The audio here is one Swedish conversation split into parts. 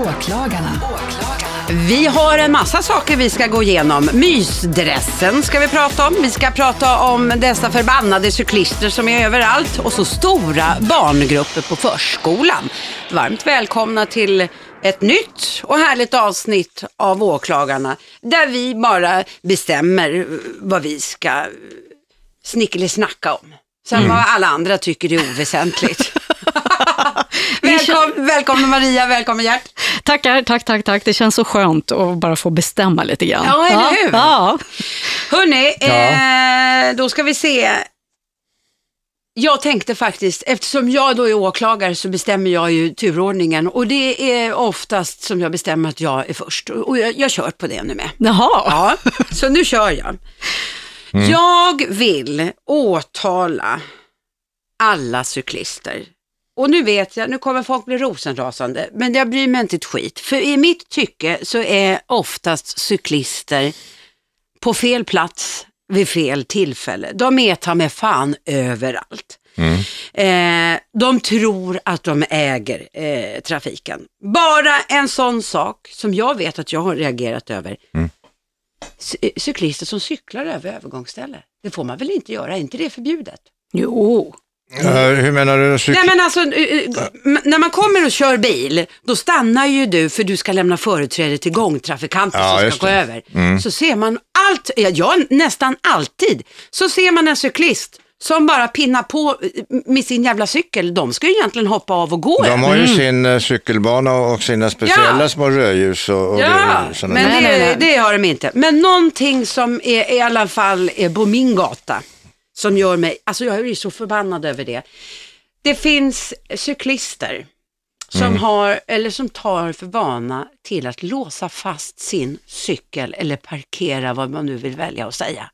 Åklagarna. Vi har en massa saker vi ska gå igenom. Mysdressen ska vi prata om. Vi ska prata om dessa förbannade cyklister som är överallt. Och så stora barngrupper på förskolan. Varmt välkomna till ett nytt och härligt avsnitt av Åklagarna. Där vi bara bestämmer vad vi ska snickelisnacka om. Sen vad alla andra tycker är oväsentligt. Välkom, välkommen Maria, välkommen Gert. Tackar, tack, tack, tack. Det känns så skönt att bara få bestämma lite grann. Ja, eller hur? Ja. Hörni, eh, då ska vi se. Jag tänkte faktiskt, eftersom jag då är åklagare så bestämmer jag ju turordningen och det är oftast som jag bestämmer att jag är först och jag, jag kör på det nu med. Jaha. Ja, så nu kör jag. Jag vill åtala alla cyklister. Och nu vet jag, nu kommer folk bli rosenrasande, men jag bryr mig inte ett skit. För i mitt tycke så är oftast cyklister på fel plats vid fel tillfälle. De är ta med fan överallt. Eh, de tror att de äger eh, trafiken. Bara en sån sak som jag vet att jag har reagerat över. Cy- cyklister som cyklar över övergångsställe. Det får man väl inte göra, är inte det förbjudet? Jo. Eh, hur menar du? Cyk- Nej men alltså, eh, eh, när man kommer och kör bil, då stannar ju du för du ska lämna företräde till gångtrafikanter Ja, som ska gå det. över. Så ser man allt, ja, nästan alltid, så ser man en cyklist som bara pinnar på med sin jävla cykel. De ska ju egentligen hoppa av och gå. De har ju sin eh, cykelbana och sina speciella Ja. små rödljus och, och Ja, det, men det, det har de inte. Men någonting som är, i alla fall är på min gata, som gör mig, alltså jag är så förbannad över det. Det finns cyklister som Mm. har, eller som tar för vana till att låsa fast sin cykel eller parkera, vad man nu vill välja att säga,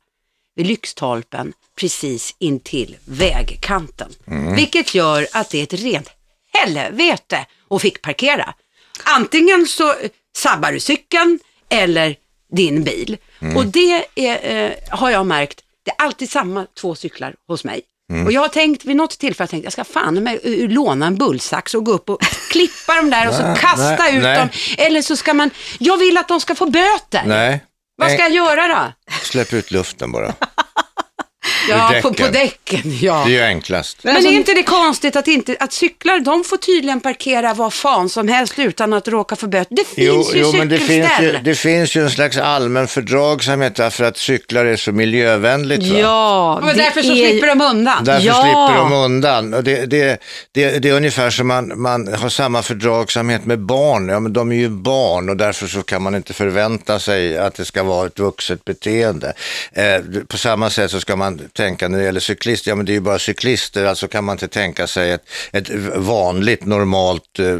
vid lyktstolpen precis intill vägkanten. Mm. Vilket gör att det är ett rent helvete att fick parkera. Antingen så sabbar du cykeln eller din bil. Mm. Och det är, eh, har jag märkt, det är alltid samma två cyklar hos mig. Mm. Och jag har tänkt vid något tillfälle, tänkt, jag ska fan med låna en bullsax och gå upp och klippa dem där och så kasta nej, ut nej. dem. Eller så ska man, jag vill att de ska få böter. Nej, Vad ska jag göra då? släpp ut luften bara. Ja, på, på däcken. Ja. Det är ju enklast. Men är inte det konstigt att, inte, att cyklar, de får tydligen parkera vad fan som helst utan att råka få böter. Det finns Jo, ju jo men det finns cykelställ. ju, det finns ju en slags allmän fördragsamhet därför att cyklar är så miljövänligt. Va? Ja, och därför så är- slipper de undan. Därför Ja. slipper de undan. Och det, det, det, det är ungefär som man, man har samma fördragsamhet med barn. Ja, men de är ju barn och därför så kan man inte förvänta sig att det ska vara ett vuxet beteende. Eh, på samma sätt så ska man tänka när det gäller cyklister, ja men det är ju bara cyklister, alltså kan man inte tänka sig ett, ett vanligt normalt eh,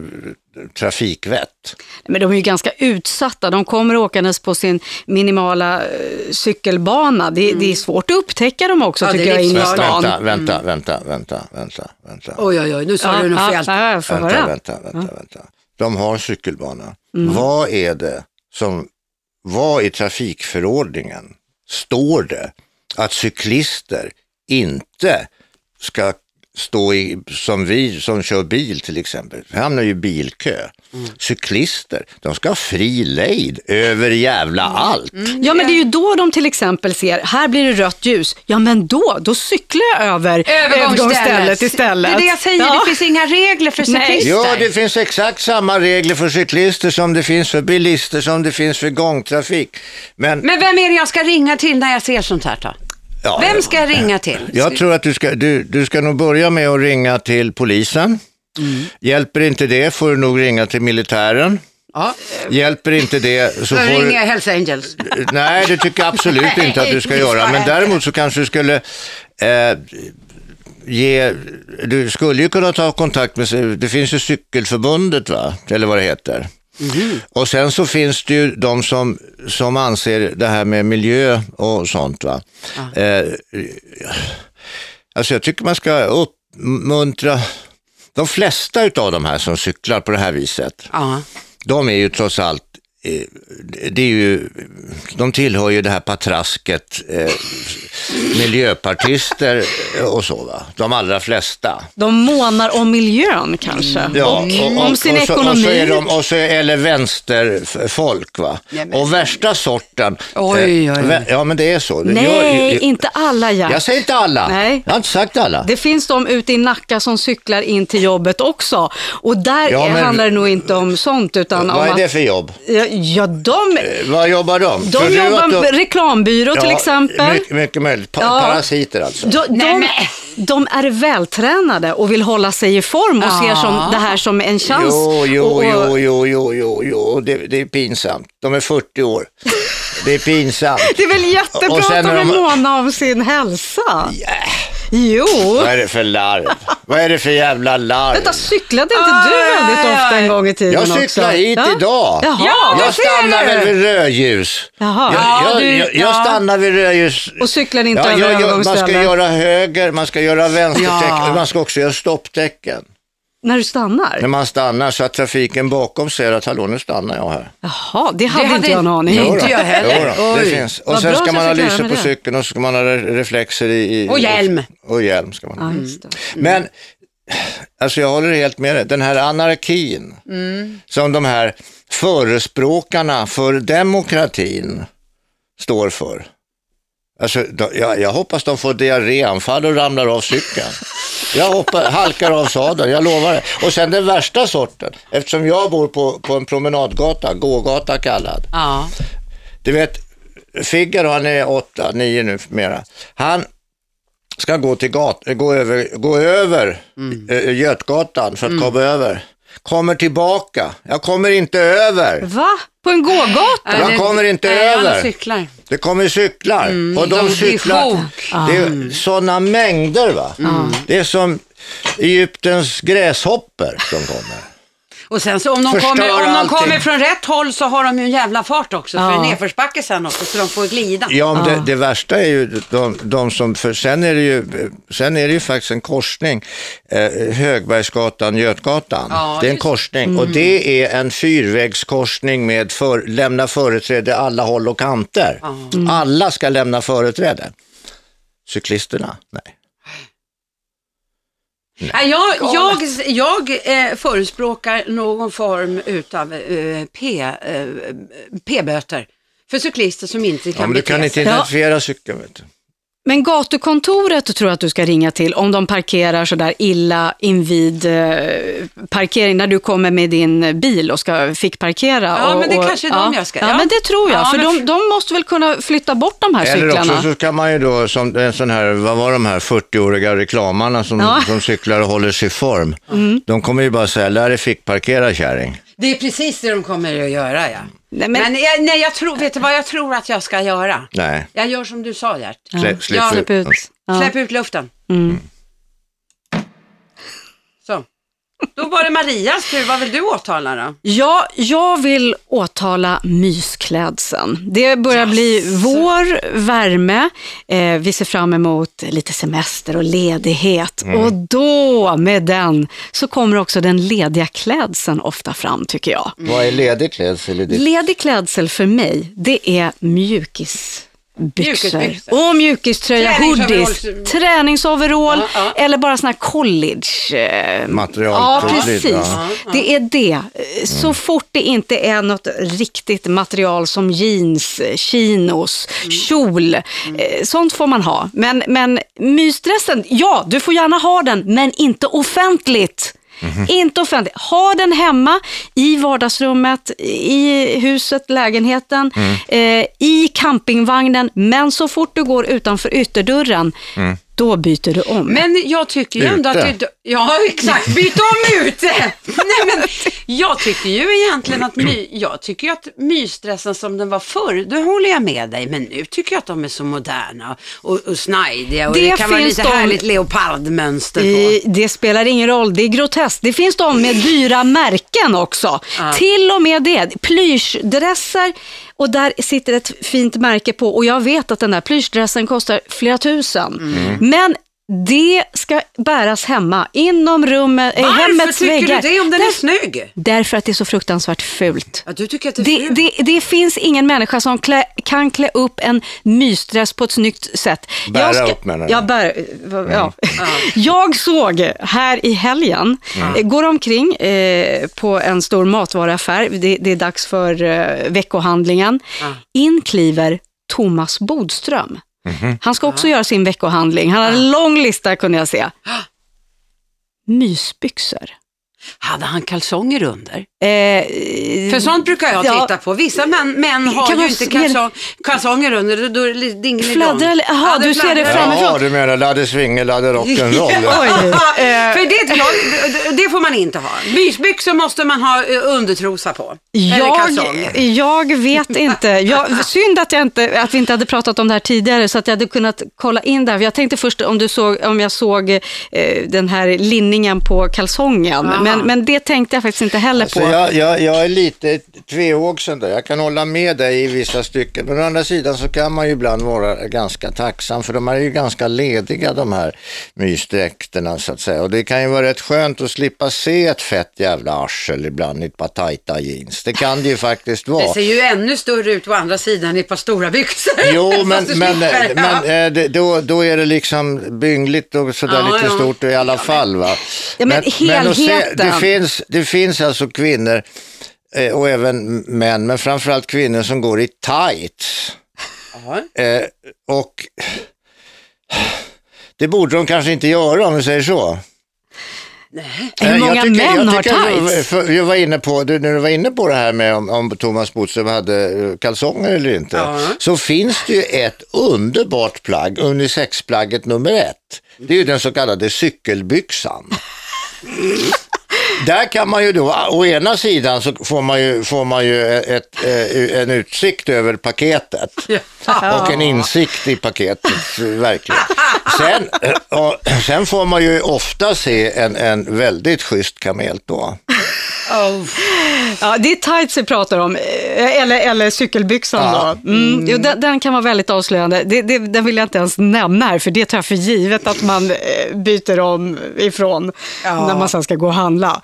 trafikvett. Men de är ju ganska utsatta. De kommer åkandes på sin minimala eh, cykelbana. Det, det är svårt att upptäcka dem också Ja, tycker jag inne i stan. Vänta, vänta, vänta, vänta, vänta, vänta. Oj, oj, oj, nu sa Ja, du något ja, fel. ja, Vänta, höra. vänta, vänta, vänta. De har cykelbana. Vad är det som, vad i trafikförordningen står det att cyklister inte ska stå i, som vi som kör bil till exempel, vi hamnar ju i bilkö. Cyklister, de ska ha fri lejd över jävla allt. Ja, men det är ju då de till exempel ser, här blir det rött ljus. Ja, men då, då cyklar jag över övergångsstället istället. Det är det jag säger, Ja. det finns inga regler för Nej. cyklister. Ja, det finns exakt samma regler för cyklister som det finns för bilister, som det finns för gångtrafik. Men, Men vem är det jag ska ringa till när jag ser sånt här då? Ja, Vem ska jag ringa till? Jag tror att du ska, du, du ska nog börja med att ringa till polisen. Hjälper inte det får du nog ringa till militären. Ja, Hjälper inte det så får ringer jag Hells Angels. Nej, det tycker jag absolut inte att du ska göra. Men däremot så kanske du skulle eh, ge, du skulle ju kunna ta kontakt med, det finns ju cykelförbundet va, eller vad det heter. Och sen så finns det ju de som, som anser det här med miljö och sånt va. Eh, alltså jag tycker man ska uppmuntra, de flesta utav de här som cyklar på det här viset, Ja. de är ju trots allt det är ju, de tillhör ju det här patrasket, eh, miljöpartister och så va, de allra flesta. De månar om miljön kanske. Ja, och, om sin och så, ekonomi. Och så är de, och så, eller vänsterfolk va. Och värsta sorten. Oj, eh, oj, oj. vä- Ja men det är så. Nej, Jag- jag- inte alla Gert. Jag säger inte alla. Nej. Jag har inte sagt alla. Det finns de ute i Nacka som cyklar in till jobbet också. Och där Ja, men- handlar det nog inte om sånt utan om Vad är att... det för jobb? Ja, Ja, de, Eh, Vad jobbar de? de du jobbar med reklambyrå till Ja, exempel. Mycket, mycket möjligt. Pa- Ja. Parasiter alltså. De, Nej, de, men- de är vältränade och vill hålla sig i form och ser som, det här som en chans. Jo, jo, och, och, jo, jo, jo, jo, jo. Det, det är pinsamt. De är 40 år. Det är pinsamt. Det är väl jättebra Och sen att de är måna om sin hälsa? Jo. Vad är det för larv? Vad är det för jävla larv? Vänta, cyklade inte Aj, du väldigt ofta en gång i tiden Jag också? cyklar hit Ja? idag. Jaha. Ja, Jag stannar väl vid rödljus. Jaha. Jag, Ja, jag, du- jag, jag ja. stannar vid rödljus. Och cyklar inte Ja, över jag, jag, man ska övergångsställen? göra höger, man ska göra vänstertecken, Ja. man ska också göra stopptecken. När du stannar? När man stannar så att trafiken bakom ser att hallå nu stannar jag här. Jaha, det hade, hade inte jag en aning om. Inte jag heller. Jo det finns. Och Vad sen ska man ha lyse på det. cykeln och så ska man ha re- reflexer i... i Och hjälm. Och hjälm ska man ha. Det. Men alltså jag håller helt med dig. Den här anarkin som de här förespråkarna för demokratin står för. Alltså, jag, jag hoppas de får diarréanfall och ramlar av cykeln. Jag hoppas, halkar av sadeln, jag lovar det. Och sen den värsta sorten, eftersom jag bor på, på en promenadgata, gågata kallad. Ja. Du vet, Figaro, han är åtta, nio nu mera. Han ska gå, till gat, gå över, gå över eh, Götgatan för att komma över. Kommer tillbaka. Jag kommer inte över. Va? På en gågata? Jag kommer inte nej, över. Han cyklar. Det kommer cyklar och de cyklar. Det är sådana mängder va. Det är som Egyptens gräshoppor som kommer. Och sen så om de, Förstör kommer, om de allting. kommer från rätt håll så har de ju en jävla fart också. För Ja. det är nedförsbacke sen också så de får glida. Ja, men det, det värsta är ju de, de som, för sen är det ju, sen är det ju faktiskt en korsning, eh, Högbergsgatan, Götgatan. Ja, det är en just- korsning och det är en fyrvägskorsning med för, lämna företräde alla håll och kanter. Alla ska lämna företräde. Cyklisterna, nej. Nej, jag jag, jag eh, förespråkar någon form utav eh, eh, P-böter för cyklister som inte kan Ja, men du kan inte identifiera cykeln. Vet du. Men gatukontoret tror jag att du ska ringa till om de parkerar sådär illa invid eh, parkering när du kommer med din bil och ska fick parkera. Ja, och, men det och, kanske är de jag ska- Ja, ja. men det tror jag. Ja, för men de, de måste väl kunna flytta bort de här Eller cyklarna. också så kan man ju då, som en sån här, vad var de här 40-åriga reklamarna som, Ja. som cyklar och håller sig i form. De kommer ju bara säga, lär dig fickparkera kärring. Det är precis det de kommer att göra, ja. Nej, Men, men, jag, nej, jag tror, vet du vad jag tror att jag ska göra? Nej, Jag gör som du sa, Gert. släpp, släpp Ja, släpp ut. Ja. Släpp ut luften. Mm. Så. Då var det Marias tur. Vad vill du åtala då? Ja, jag vill åtala mysklädseln. Det börjar bli vår, värme. Eh, vi ser fram emot lite semester och ledighet. Och då, med den, så kommer också den lediga klädseln ofta fram, tycker jag. vad är ledig klädsel? Ledig klädsel för mig, det är mjukisbyxor. Mjukisbyxor. Och mjukiströja, hoodies, Träningsoverall. Ja, ja. eller bara sån här college. eh, Material, Ja, precis. ja. Det är det. Så fort det inte är något riktigt material som jeans, chinos, kjol, eh, sånt får man ha. Men, men mysdressen, ja, du får gärna ha den, men inte offentligt. Inte offentligt. Ha den hemma, i vardagsrummet, i huset, lägenheten, eh, i campingvagnen. Men så fort du går utanför ytterdörren, då byter du om. Men jag tycker ju ändå Ute. att du... Ja, exakt. Byt om ute! Nej, men jag tycker ju egentligen att, my, jag tycker att mysdressen som den var förr, då håller jag med dig. Men nu tycker jag att de är så moderna och, och snajdiga och det, Det kan vara lite de- härligt leopardmönster på. I, det spelar ingen roll, det är groteskt. Det finns de med dyra märken också. Till och med det. Plyschdresser och där sitter ett fint märke på och jag vet att den där plyschdressen kostar flera tusen. Men Det ska bäras hemma, inom rummet, Varför hemmets tycker väggar. du det om den är Där- snygg? Därför att det är så fruktansvärt fult. Ja, du tycker att det är Det, fult. det, det finns ingen människa som klä, kan klä upp en mysdress på ett snyggt sätt. Bära upp, menar du? Jag, bär, ja. jag såg här i helgen, eh, går omkring eh, på en stor matvaruaffär, det, det är dags för eh, veckohandlingen. In kliver Thomas Bodström. Mm-hmm. Han ska också göra sin veckohandling. Han har en lång lista kunde jag se. Mysbyxor. Hade han kalsonger under? Eh, För sånt brukar jag ja. titta på. Vissa män, män har ju inte kalsong, kalsonger under, då- är det dingelidong. Fladdrar Jaha, Ja, du ser det fladdrar. framifrån. Jaha, du menar ladde swinger, ladde rock'n'roll. Oj. För det, jag, det får man inte ha. Mysbyxor måste man ha eh, undertrosa på. Jag, jag vet inte. Jag, synd att, jag inte. att vi inte hade pratat om det här tidigare så att jag hade kunnat kolla in där. Jag tänkte först om, du såg, om jag såg eh, den här linningen på kalsongen. Aha. Men, men det tänkte jag faktiskt inte heller Så på. jag, jag, jag är lite tvehågsen där. Jag kan hålla med dig i vissa stycken. Men å andra sidan så kan man ju ibland vara ganska tacksam för de är ju ganska lediga de här mysdräkterna så att säga. Och det kan ju vara rätt skönt att slippa se ett fett jävla arsel ibland i ett par tajta jeans. Det kan det ju faktiskt Det vara. ser ju ännu större ut på andra sidan i ett par stora byxor. Jo, men, men, slipper, men ja. eh, det, då, då är det liksom byngligt och sådär Ja, lite ja. stort i alla fall. Va? Ja, men att se, helheten. Det, finns, det finns alltså kvinnor eh, och även män, men framförallt kvinnor som går i tights. Eh, och det borde de kanske inte göra om vi säger så. Hur Eh, många jag tycker- män jag har tights? för- Jag var inne på, du, när du var inne på det här med om, om Thomas Bodström hade kalsonger eller inte, Ja. så finns det ju ett underbart plagg, unisexplagget nummer ett. Det är ju den så kallade cykelbyxan. Där kan man ju då, å ena sidan så får man ju, får man ju ett, eh, en utsikt över paketet och en insikt i paketet, verkligen. Sen, eh, och, sen får man ju ofta se en, en väldigt schysst kamel då. Oh. Ja, det är tights vi pratar om, eh, eller, eller cykelbyxan Ja. då. Mm. Jo, den, den kan vara väldigt avslöjande. Det, det, den vill jag inte ens nämna här, för det tar jag för givet att man byter om ifrån Ja. när man sen ska gå och handla.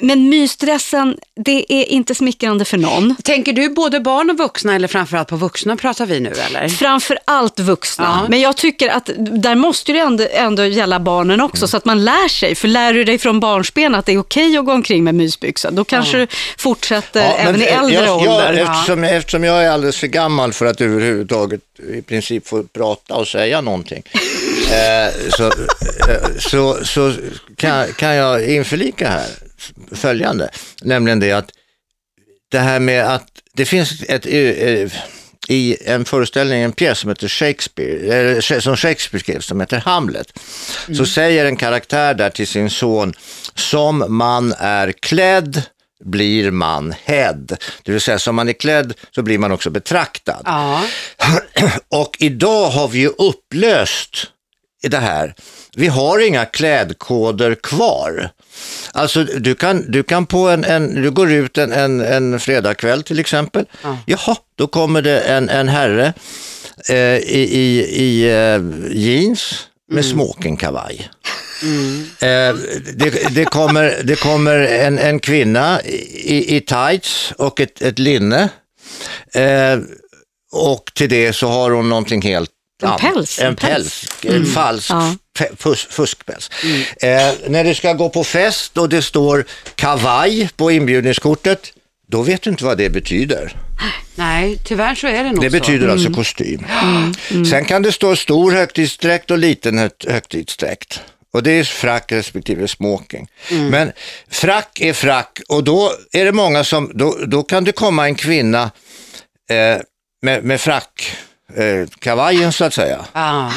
Men mysdressen, det är inte smickrande för någon. Tänker du både barn och vuxna eller framförallt på vuxna pratar vi nu eller? Framför allt vuxna. Ja. Men jag tycker att där måste det ändå, ändå gälla barnen också, så att man lär sig. För lär du dig från barnsben att det är okej att gå omkring med mysbyxor, då kanske du fortsätter Ja, även i äldre jag, ålder. Jag, eftersom, eftersom jag är alldeles för gammal för att överhuvudtaget i princip få prata och säga någonting, eh, så, eh, så, så kan, kan jag införlika här följande, nämligen det att det här med att det finns ett eh, i en föreställning, en pjäs som heter Shakespeare, som Shakespeare skrev, som heter Hamlet, så säger en karaktär där till sin son, som man är klädd blir man hädd. Det vill säga, som man är klädd så blir man också betraktad. Ja. Och idag har vi ju upplöst det här. Vi har inga klädkoder kvar. Alltså du kan, du kan på en, en du går ut en, en, en fredagkväll till exempel. Jaha, då kommer det en, en herre eh, i, i, i eh, jeans med smokingkavaj. Eh, det, det, kommer, det kommer en, en kvinna i, i tights och ett, ett linne. Eh, och till det så har hon någonting helt En annat. päls, En en päls. päls, en falsk Ja. Fus, fuskpäls. Eh, när du ska gå på fest och det står kavaj på inbjudningskortet, då vet du inte vad det betyder. Nej, tyvärr så är det nog Det så. betyder alltså kostym. Sen kan det stå stor högtidsdräkt och liten hö- högtidsdräkt. Och det är frack respektive smoking. Men frack är frack och då är det många som, då, då kan det komma en kvinna eh, med, med frack, eh, kavajen så att säga. Ja.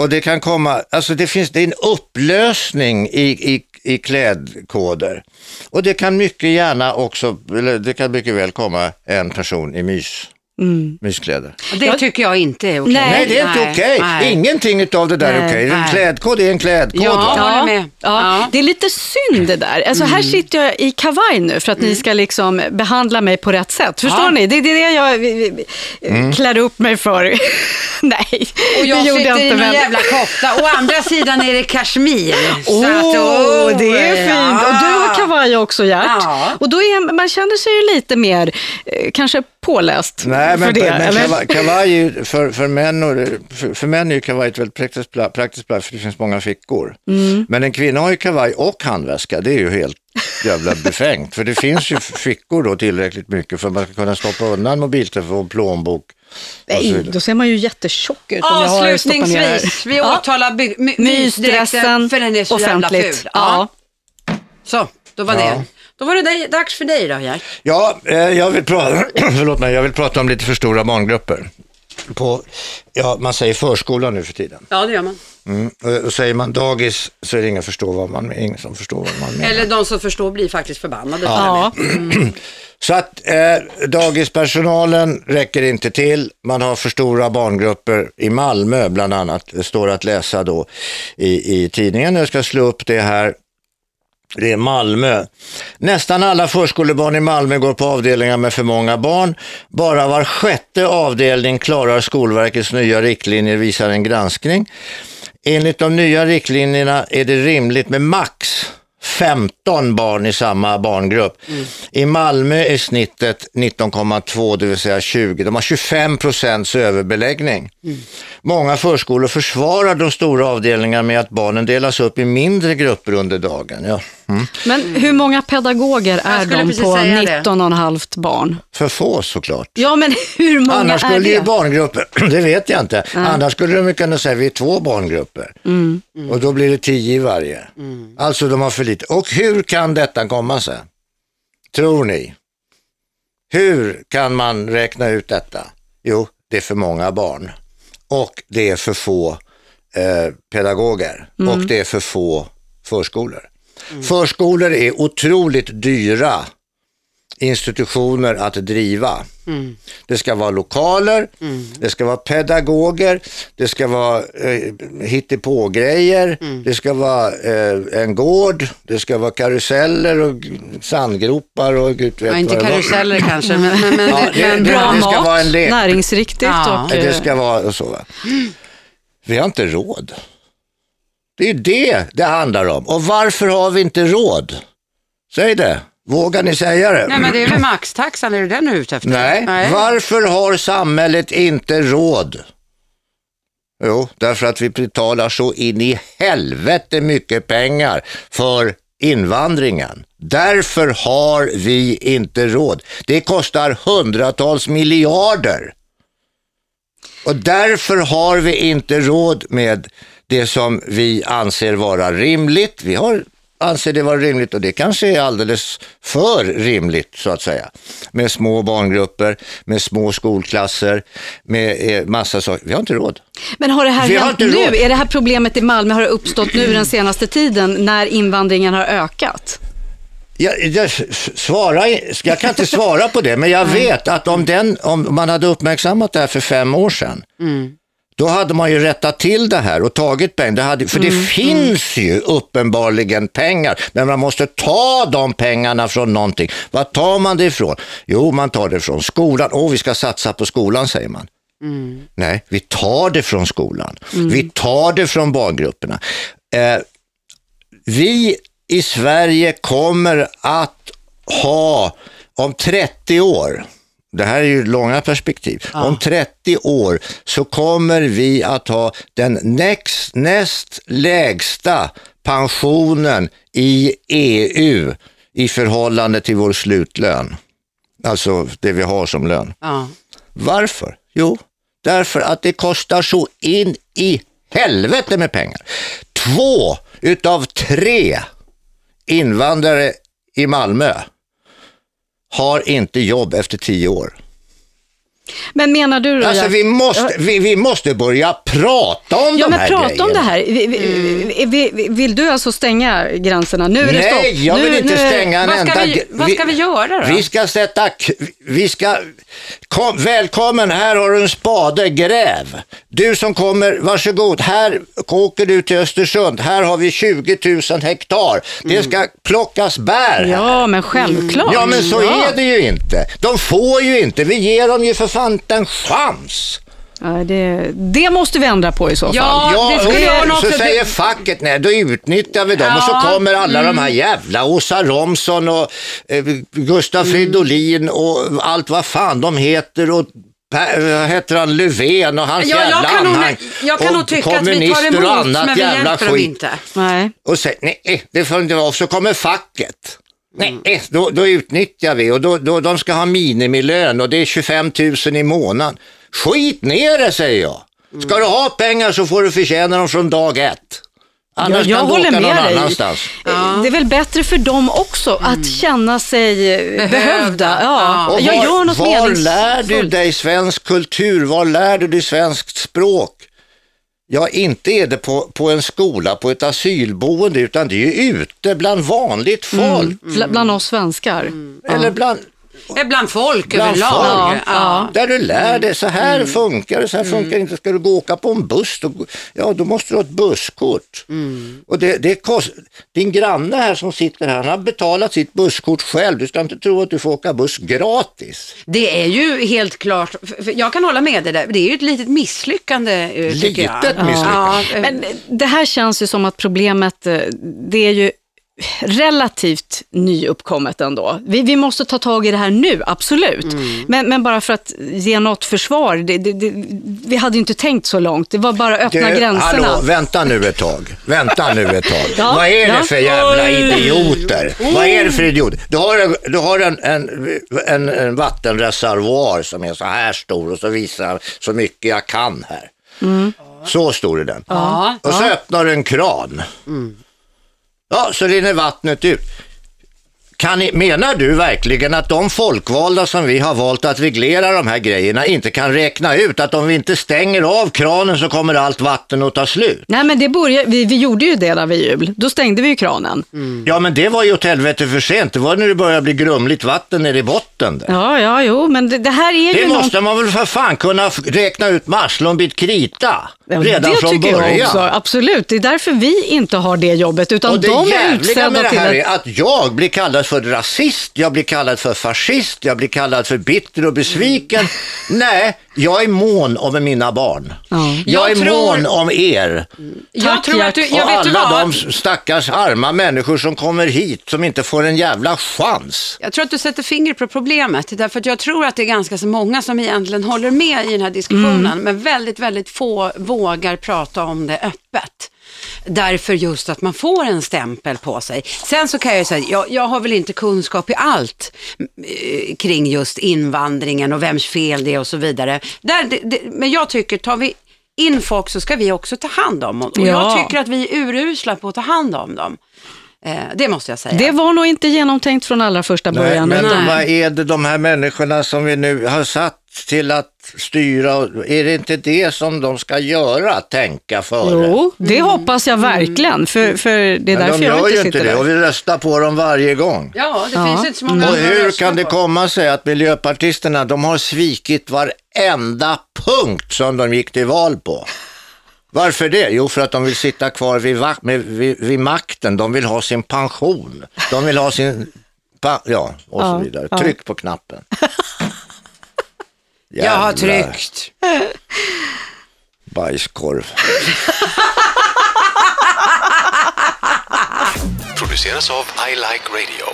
Och det kan komma, alltså det finns, det är en upplösning i, i, i klädkoder. Och det kan mycket gärna också, eller det kan mycket väl komma en person i mys myskläder. Det tycker jag inte är okej. Nej, Nej, det är inte okej. nej. Ingenting av det där är Nej, okej. En nej. klädkod är en klädkod. Ja. va? håller med. Ja, Ja. Det är lite synd det där. Alltså, Här sitter jag i kavaj nu för att ni ska liksom behandla mig på rätt sätt. Förstår Ja. ni? Det är det jag vi- vi- Mm. klär upp mig för. Nej, Och jag det gjorde sitter jag i inte. någon jävla kofta. Å andra sidan är det kashmir. Åh, Så att, åh, det är fint. Och du har kavaj också, Gert. Ja. Och då är, man känner sig ju lite mer, eh, kanske påläst Nej, men, för det. men eller? kavaj, för, för, män och, för, för män är ju kavaj ett väldigt praktiskt plagg, praktiskt plagg för det finns många fickor. Mm. Men en kvinna har ju kavaj och handväska, det är ju helt jävla befängt. För det finns ju fickor då tillräckligt mycket för att man ska kunna stoppa undan mobiltelefon, plånbok Nej, då ser man ju jättetjock ut om jag har. Avslutningsvis, vi åtalar by- my- Mysdressen mysdräkten för den är så jävla offentligt. ful. Ja. Så, då var Ja. Då var det dags för dig då, Gert. Ja, eh, jag vill, prata, förlåt mig, jag vill prata om lite för stora barngrupper. På, ja, man säger förskola nu för tiden. Ja, det gör man. Mm. Och, och säger man dagis så är det ingen, förstår vad man, ingen som förstår vad man menar. Eller de som förstår blir faktiskt förbannade. Ja. Så att eh, dagispersonalen räcker inte till. Man har för stora barngrupper i Malmö bland annat. Det står att läsa då i, i tidningen. Jag ska slå upp det här. Det är Malmö. Nästan alla förskolebarn i Malmö går på avdelningar med för många barn. Bara var sjätte avdelning klarar Skolverkets nya riktlinjer, visar en granskning. Enligt de nya riktlinjerna är det rimligt med max 15 barn i samma barngrupp. I Malmö är snittet 19,2, det vill säga 20. De har 25 procents överbeläggning. Många förskolor försvarar de stora avdelningarna med att barnen delas upp i mindre grupper under dagen. Ja. Mm. Men hur många pedagoger är de på säga det. 19,5 barn? För få såklart. Ja, men hur många Annars är skulle det? ju barngrupper, det vet jag inte, annars skulle de kunna säga vi är två barngrupper. Mm. Och då blir det tio i varje. Alltså de har för lite. Och hur kan detta komma sig? Tror ni? Hur kan man räkna ut detta? Jo, det är för många barn. Och det är för få eh, pedagoger. Mm. Och det är för få förskolor. Förskolor är otroligt dyra institutioner att driva. Det ska vara lokaler, det ska vara pedagoger, det ska vara eh, hittepågrejer, det ska vara eh, en gård, det ska vara karuseller och sandgropar och gud vet Ja, inte vad det var. karuseller kanske, men, men, men, Ja, det- men det- Bra det ska mat, vara en lek. näringsriktigt Ja. och... Det ska vara och så. Va? Vi har inte råd. Det är det det handlar om. Och varför har vi inte råd? Säg det. Vågar ni säga det? Nej, men det är väl maxtaxan, är det den du är ute efter? Nej, varför har samhället inte råd? Jo, därför att vi betalar så in i helvete mycket pengar för invandringen. Därför har vi inte råd. Det kostar hundratals miljarder. Och därför har vi inte råd med det som vi anser vara rimligt. Vi har, anser det vara rimligt och det kanske är alldeles för rimligt så att säga. Med små barngrupper, med små skolklasser, med eh, massa saker. Vi har inte råd. Men har det här Vi hänt nu? råd. Är det här problemet i Malmö har det uppstått nu den senaste tiden när invandringen har ökat? Jag, jag, svara, jag kan inte svara på det, men jag vet att om, den, om man hade uppmärksammat det här för fem år sedan, då hade man ju rättat till det här och tagit pengar. Det hade, för det finns ju uppenbarligen pengar, men man måste ta de pengarna från någonting. Vad tar man det ifrån? Jo, man tar det från skolan. Åh, vi ska satsa på skolan, säger man. Nej, vi tar det från skolan. Vi tar det från barngrupperna. Eh, vi i Sverige kommer att ha om 30 år, det här är ju långa perspektiv, om 30 år så kommer vi att ha den näst, näst lägsta pensionen i EU i förhållande till vår slutlön. Alltså det vi har som lön. Ja. Varför? Jo, därför att det kostar så in i helvete med pengar. Två utav tre invandrare i Malmö har inte jobb efter tio år. Men menar du då, Alltså vi måste, vi, vi måste börja prata om Ja, de men här prata grejerna. om det här. Vi, vi, vi, vi, vill du alltså stänga gränserna? Nu är det stopp. Nej, jag nu, vill inte nu, stänga en Vad ska enda... vi- vad ska vi göra då? Vi ska sätta, vi ska, kom, välkommen, här har du en spade, gräv. Du som kommer, varsågod, här åker du till Östersund, här har vi 20 000 hektar. Det ska plockas bär här. Ja, men självklart. Ja men så Ja. är det ju inte. De får ju inte, vi ger dem ju för fan en chans. Ja, det, det måste vi ändra på i så fall. Ja, Ja, det skulle jag så också- säger facket, nej då utnyttjar vi dem och så Ja, mm. kommer alla de här jävla Åsa Romson och eh, Gustaf Mm. Fridolin och allt vad fan de heter och Per- heter han, Löfven och hans Ja, jag jävla kan nog- anhang. jag kan och nog tycka att vi tar kommunister emot, och annat men vi jävla hjälper dem skit. inte. Nej. Och säger, nej, det får inte vara, och så kommer facket. Nej, då, då utnyttjar vi och då, då, de ska ha minimilön och det är 25 000 i månaden. Skit ner det säger jag. Ska du ha pengar så får du förtjäna dem från dag ett. Annars jag kan du håller åka någon med dig. annanstans. Det är väl bättre för dem också att känna sig eh, behövda. Ja. Och Jag var, gör något var lär du dig svensk kultur? Var lär du dig svenskt språk? Ja, inte är det på, på en skola, på ett asylboende, utan det är ju ute bland vanligt folk. Bl- Bland oss svenskar. Eller bland, Eh, Bland folk Bland överlag. folk. Ja. Där du lär dig, så här funkar det, så här funkar det inte. Ska du gå och åka på en buss, då, ja då måste du ha ett busskort. Och det, det kost, din granne här som sitter här, han har betalat sitt busskort själv. Du ska inte tro att du får åka buss gratis. Det är ju helt klart, jag kan hålla med dig där, det är ju ett litet misslyckande eh, tycker jag. Litet misslyckande. Ja, eh, Men det här känns ju som att problemet, eh, det är ju relativt nyuppkommet ändå. Vi, vi måste ta tag i det här nu, absolut. Men, men bara för att ge något försvar, det, det, det, vi hade ju inte tänkt så långt. Det var bara att öppna Du, gränserna. Hallå, vänta nu ett tag. Vänta nu ett tag. Ja, Vad är det ja. för jävla Oj. idioter? Vad är det för idioter? Du har, en, du har en, en, en, en vattenreservoar som är så här stor och så visar så mycket jag kan här. Så stor är den. ja. Och så öppnar du en kran. Ja, så rinner vattnet ut. Kan ni, menar du verkligen att de folkvalda som vi har valt att reglera de här grejerna inte kan räkna ut att om vi inte stänger av kranen så kommer allt vatten att ta slut? Nej, men det började, vi, vi gjorde ju det där vid jul. Då stängde vi ju kranen. Ja, men det var ju åt helvete för sent. Det var när det började bli grumligt vatten nere i botten. Där. Ja, ja, jo, men det, det här är Det ju något... måste man väl för fan kunna räkna ut med arslet bit krita Ja, redan det från tycker början. jag också, absolut. Det är därför vi inte har det jobbet, utan Och det de är jävliga med utsedda det till här att... är att jag blir kallad för rasist, jag blir kallad för fascist, jag blir kallad för bitter och besviken. Nej, jag är mån om mina barn. Ja. Jag, Jag är tror- mån om er. jag Tack, tror att du, jag och vet du alla vad? de stackars arma människor som kommer hit som inte får en jävla chans. Jag tror att du sätter fingret på problemet, därför att jag tror att det är ganska så många som egentligen håller med i den här diskussionen, Mm. men väldigt, väldigt få vågar prata om det öppet. Därför just att man får en stämpel på sig. Sen så kan jag ju säga, jag, jag har väl inte kunskap i allt eh, kring just invandringen och vems fel det är och så vidare. Där, det, det, men jag tycker, tar vi in folk så ska vi också ta hand om dem. Och Ja. jag tycker att vi är urusla på att ta hand om dem. Eh, det måste jag säga. Det var nog inte genomtänkt från allra första Nej, början. men Nej. de, vad är det de här människorna som vi nu har satt till att styra, är det inte det som de ska göra, tänka före? Jo, det hoppas jag verkligen, för, för det är Men därför de jag gör inte ju sitter inte det och där. vi röstar på dem varje gång. Ja, det Ja. finns inte så många Och hur kan det komma sig att miljöpartisterna, de har svikit varenda punkt som de gick till val på? Varför det? Jo, för att de vill sitta kvar vid, med, vid, vid makten. De vill ha sin pension. De vill ha sin... Ja, och så Ja, vidare. ja. Tryck på knappen. Jag har Jävlar tryckt. Bajskorv. produceras av I Like Radio.